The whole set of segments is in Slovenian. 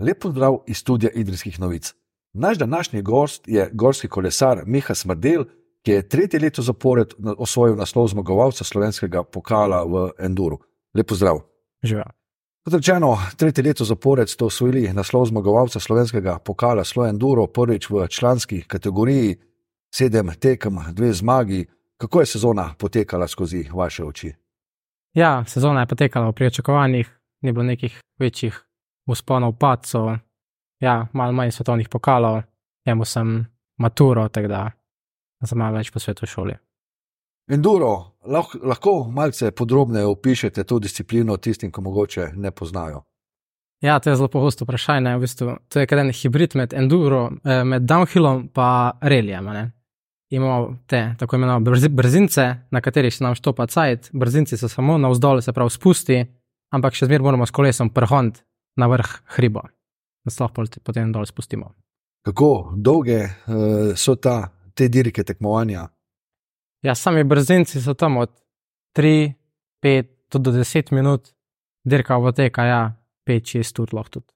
Lep pozdrav iz studia Idrijskih novic. Naš današnji gost je gorski kolesar Miha Smrdel, ki je tretje leto zapored osvojil naslov zmagovalca slovenskega pokala v Enduru. Lep pozdrav. Živijo. Kot rečeno, tretje leto zapored ste osvojili naslov zmagovalca slovenskega pokala Slo Enduro, prvič v članski kategoriji, sedem tekem, dve zmagi. Kako je sezona potekala skozi vaše oči? Ja, sezona je potekala v pričakovanjih, ni bilo nekih večjih usponov, pacov, ja, malo manj svetovnih pokalov, imel sem maturo, tako da sem malo več po svetu šoli. Enduro, lahko, lahko malce podrobneje opišete to disciplino tistim, ki mogoče ne poznajo. Ja, to je zelo pogosto vprašanje. V bistvu, to je en hibrid med enduro, eh, med downhillom in relijem. Imamo te tako imenovane brzince, na katerih se nam štopa cajt, brzinci so samo na vzdolj, se pravi spusti, ampak še zmeraj moramo s kolesom prhond na vrh hriba, da se lahko potem dol spustimo. Kako dolge uh, so ta, te dirke tekmovanja? Ja, sami brzinci so tam od 3, 5 do 10 minut, dirka v teka, ja, 5-6 ur lahko tudi.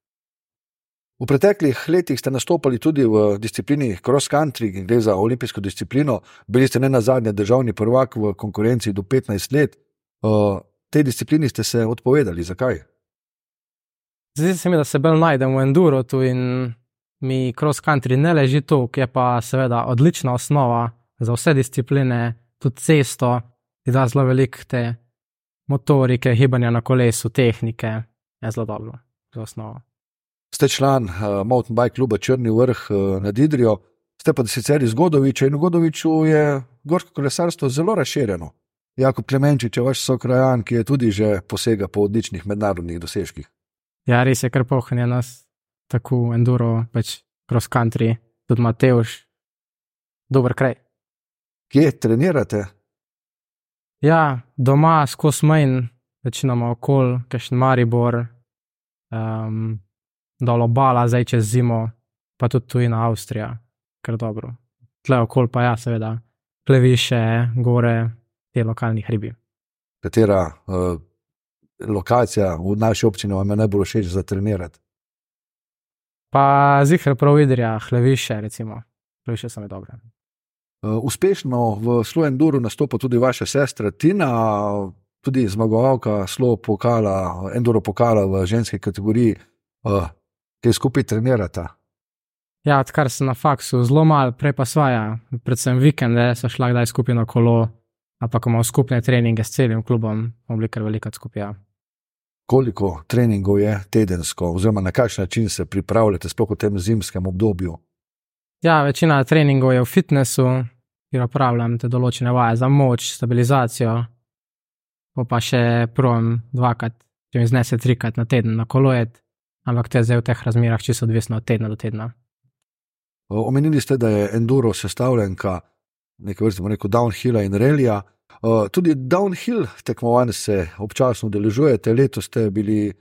V preteklih letih ste nastopali tudi v disciplini cross country, gre za olimpijsko disciplino. Bili ste ne na zadnje državni prvak v konkurenci do 15 let. Uh, tej disciplini ste se odpovedali. Zakaj? Zdi se mi, da se bolj najdem v enduro tu in mi cross country ne leži tu, ki je pa seveda odlična osnova za vse discipline, tudi cesto, ki da zelo velike te motorike, gibanja na kolesu, tehnike, je zelo dobro za osnovo. Ste član uh, Mountain Bike kluba Črni vrh uh, nad Idrijo, ste pa sicer iz Godoviča in v Godoviču je gorsko kolesarstvo zelo razširjeno. Jako Klemenčič je vaš sokrajan, ki je tudi že posega po odličnih mednarodnih dosežkih. Ja, res je, kar pohne nas, tako enduro, pač cross country, tudi Mateoš, dober kraj. Kje trenirate? Ja, doma, skozi manj, večinoma okol, kajšen Maribor, um, dol obala, zdaj čez zimo, pa tudi tu in Avstrija, kar dobro. Tle okol pa ja, seveda, pleviše, gore, te lokalni hribi. Katera uh, lokacija v naši občini vam je najbolj všeč za trenirati? Pa zihar prav vidrja, hleviše, recimo, hleviše so mi dobre. Uh, uspešno v Slovendu nastopa tudi vaša sestra Tina, tudi zmagovalka Slovo pokala, Enduro pokala v ženski kategoriji, uh, ki skupaj trenirata. Ja, odkar sem na faksu, zelo malo, prej pa svaja, predvsem vikende, so šla kdaj skupaj na kolo, ampak imamo skupne treninge s celim klubom, bomo bili kar velika skupina. Koliko treningov je tedensko, oziroma na kakšen način se pripravljate, sploh v tem zimskem obdobju? Ja, večina treningov je v fitnessu, kjer upravljam te določene vaje za moč, stabilizacijo, pa še provam dvakrat, če mi znese trikrat na teden na kolojet, ampak to je zdaj v teh razmerah čisto odvisno od tedna do tedna. Omenili ste, da je enduro sestavljenka nekaj vrste, rekel, downhilla in relija. Uh, tudi downhill tekmovanj se občasno udeležujete. Letos ste bili,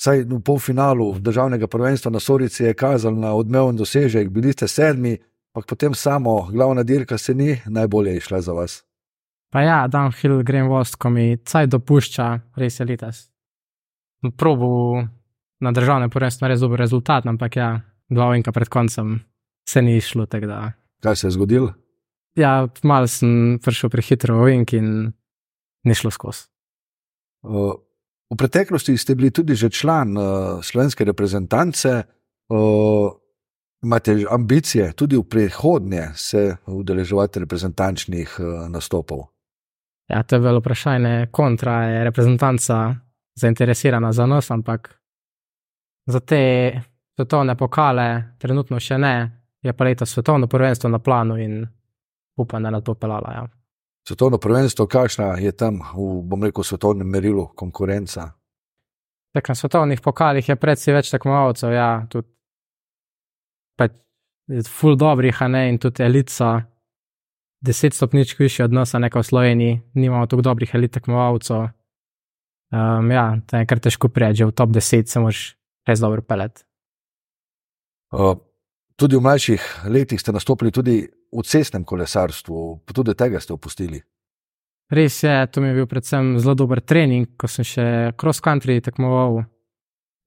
saj v polfinalu državnega prvenstva na Sorici je kazal na odmeven dosežek, bili ste sedmi, pa potem samo glavna dirka se ni najbolje išla za vas. Pa ja, downhill grem vost, ko mi caj dopušča, res je letos. Probu na državnem prvenstvu res dober rezultat, ampak ja, dva vinka pred koncem se ni išlo. Kaj se je zgodilo? Ja, malo sem prišel prehitro v Ink in ni šlo skozi. Uh, v preteklosti ste bili tudi že član uh, slovenske reprezentance. Uh, imate ambicije tudi v prihodnje se udeleževati reprezentančnih uh, nastopov? Ja, to je bilo vprašanje. Kontra je reprezentanca zainteresirana za nas, ampak za te svetovne pokale trenutno še ne. Je pa letos svetovno prvenstvo na planu in upam, da nas bo pelala. Ja. Svetovno prvenstvo, kakšna je tam v, bom rekel, svetovnem merilu konkurenca? Tak, na svetovnih pokalih je predvsej več tekmovalcev, ja, tudi ful dobrih, a ne in tudi elica. Deset stopničk više od nas, nekaj v Sloveniji, nimamo tako dobrih elit tekmovalcev. Um, ja, to je kar težko preči, v top 10 se moraš res dobro peleti. Uh, tudi v mlajših letih ste nastopili tudi v cestnem kolesarstvu, pa tudi tega ste opustili. Res je, to mi je bil predvsem zelo dober trening, ko sem še cross country tekmoval,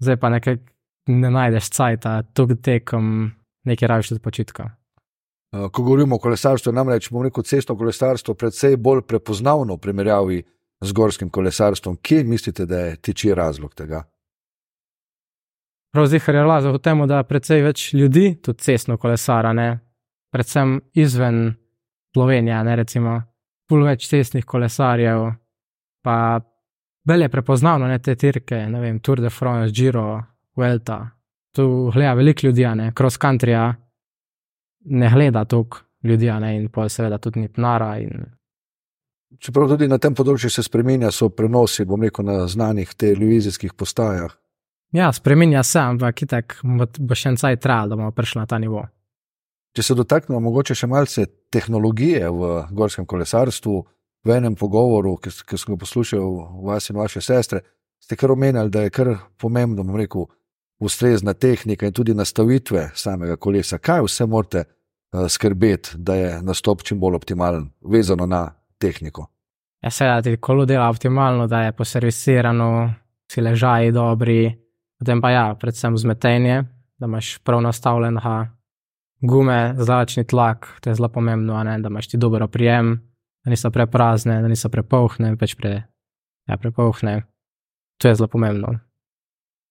zdaj pa nekaj ne najdeš cajta, tukaj tekom nekaj raviš tudi počitka. Ko govorimo o kolesarstvu, namreč bomo rekel cestno kolesarstvo predvsej bolj prepoznavno v primerjavi z gorskim kolesarstvom. Kje mislite, da je tiči razlog tega? Prav zihar je razlog v tem, da je precej več ljudi tudi cestno kolesara, ne? Predvsem izven Slovenije, ne recimo, pul več cestnih kolesarjev, pa bolje prepoznavno ne te tirke, ne vem, Tour de France, Giro, Vuelta. Tu gleda veliko ljudi, ne, cross country, ne gleda toliko ljudi, ne, in pa seveda tudi ni pnara. In... Čeprav tudi na tem področju se spremenja, so prenosi, bom rekel, na znanih televizijskih postajah. Ja, spremenja se, ampak itak bo še en cajt trajal, da bomo prišli na ta nivo. Če se dotaknemo mogoče še malce tehnologije v gorskem kolesarstvu, v enem pogovoru, ki, sem ga poslušal, vas in vaše sestre, ste kar omenjali, da je kar pomembno, bom rekel, ustrezna tehnika in tudi nastavitve samega kolesa. Kaj vse morate uh, skrbeti, da je nastop čim bolj optimalen, vezano na tehniko? Ja, seveda, ti kolo dela optimalno, da je poservisirano, si ležaji dobri, potem pa ja, predvsem zmetenje, da imaš prav nastavljen gume, zračni tlak, to je zelo pomembno, ne, da imaš ti dober oprijem, da niso preprazne, da niso prepolhne, več pre, ja, prepolhne. To je zelo pomembno.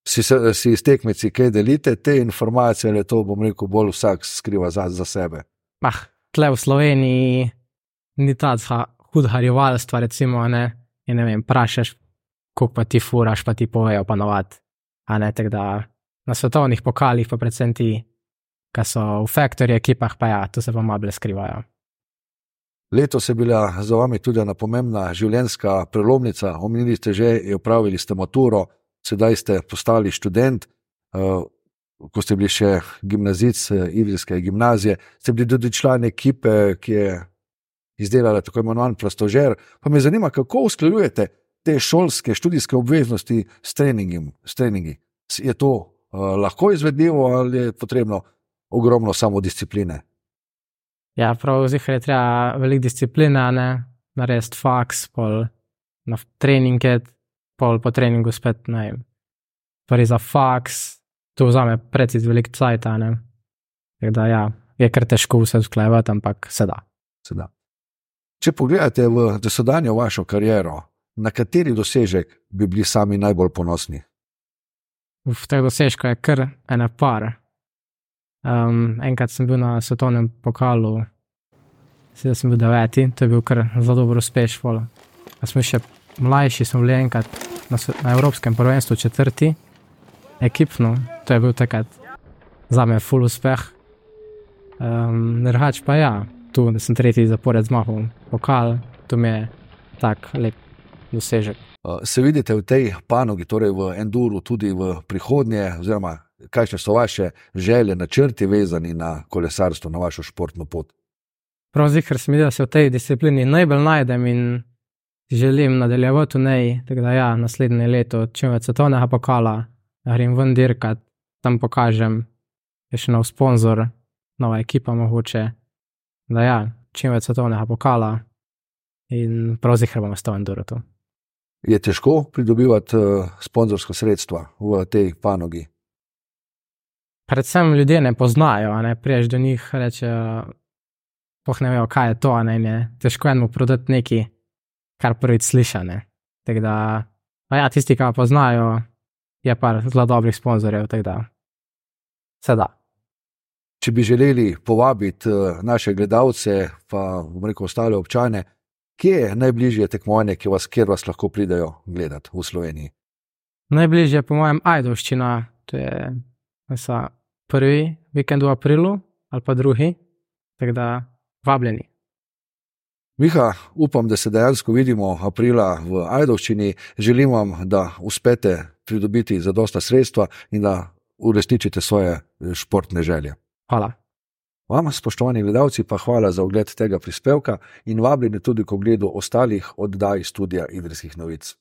Si, si iz tekmici, kaj delite te informacije, ali to bom rekel, bolj vsak skriva za, za sebe? Ah, tle v Sloveniji ni ta hudha rivalstva, recimo, ne, in ne vem, prašaš, koliko pa ti furaš, pa ti povejo, pa navad. A ne, tako da na svetovnih pokalih, pa predvsem ti ki so v faktorju ekipah, pa ja, to se vam malo skrivajo. Letos je bila za vami tudi ena pomembna življenjska prelomnica. Omenili ste že, upravili ste maturo, sedaj ste postali študent. Uh, ko ste bili še gimnazic uh, Ivrijske gimnazije, ste bili tudi član ekipe, ki je izdelala tako imenovan plastožer. Pa me zanima, kako usklajujete te šolske študijske obveznosti s treningi. Je to uh, lahko izvedljivo ali je potrebno ogromno samodiscipline. Ja, prav zihar je treba veliko discipline, ne narediti faks, pol na treninge, pol po treningu spet ne. Torej za faks, to vzame predvsej veliko cajta. Tako da ja, je kar težko vse usklajevati, ampak se da. Se da. Če pogledate v dosedanjo vašo kariero, na kateri dosežek bi bili sami najbolj ponosni? V teh dosežkih je kar ena par. Um, enkrat sem bil na svetovnem pokalu, sedaj sem bil deveti, to je bil kar zelo dober uspeh. Smo še mlajši, smo bili enkrat na, na Evropskem prvenstvu četrti, ekipno, to je bil takrat za me full uspeh. Um, Nerhač pa ja, tu sem tretji zapored zmahal pokal, to mi je tak lep dosežek. Se vidite v tej panogi, torej v Enduru, tudi v prihodnje, oziroma kakšne so vaše želje, načrti vezani na kolesarstvo, na vašo športno pot? Prav zihar sem videl, da se v tej disciplini najbolj najdem in želim nadaljevati v njej. Tako da ja, naslednje leto, čim več svetovnega pokala, grem ven dirkat, tam pokažem, je še nov sponzor, nova ekipa mogoče. Da ja, čim več svetovnega pokala in prav zihar bom ostal in durati. Je težko pridobivati uh, sponzorska sredstva v tej panogi? Predvsem ljudje ne poznajo, ne priješ do njih, rečejo, poh ne vejo, kaj je to, ne, ne. težko je mu prodati nekaj, kar prvič slišane. Tako da, ja, tisti, ki poznajo, je pa zelo dobrih sponzorjev, tako da se da. Če bi želeli povabiti uh, naše gledalce, pa bomo rekel ostale občane, kje je najbližje tekmovanje, vas, kjer vas lahko pridejo gledati v Sloveniji? Najbližje, po mojem, Ajdovščina, to je, mislim, prvi vikend v aprilu ali pa drugi, tako da vabljeni. Miha, upam, da se dejansko vidimo aprila v Ajdovščini. Želim vam, da uspete pridobiti zadosta sredstva in da uresničite svoje eh, športne želje. Hvala. Vam, spoštovani gledalci, pa hvala za ogled tega prispevka in vabljeni tudi k ogledu ostalih oddaj studija Idrijskih novic.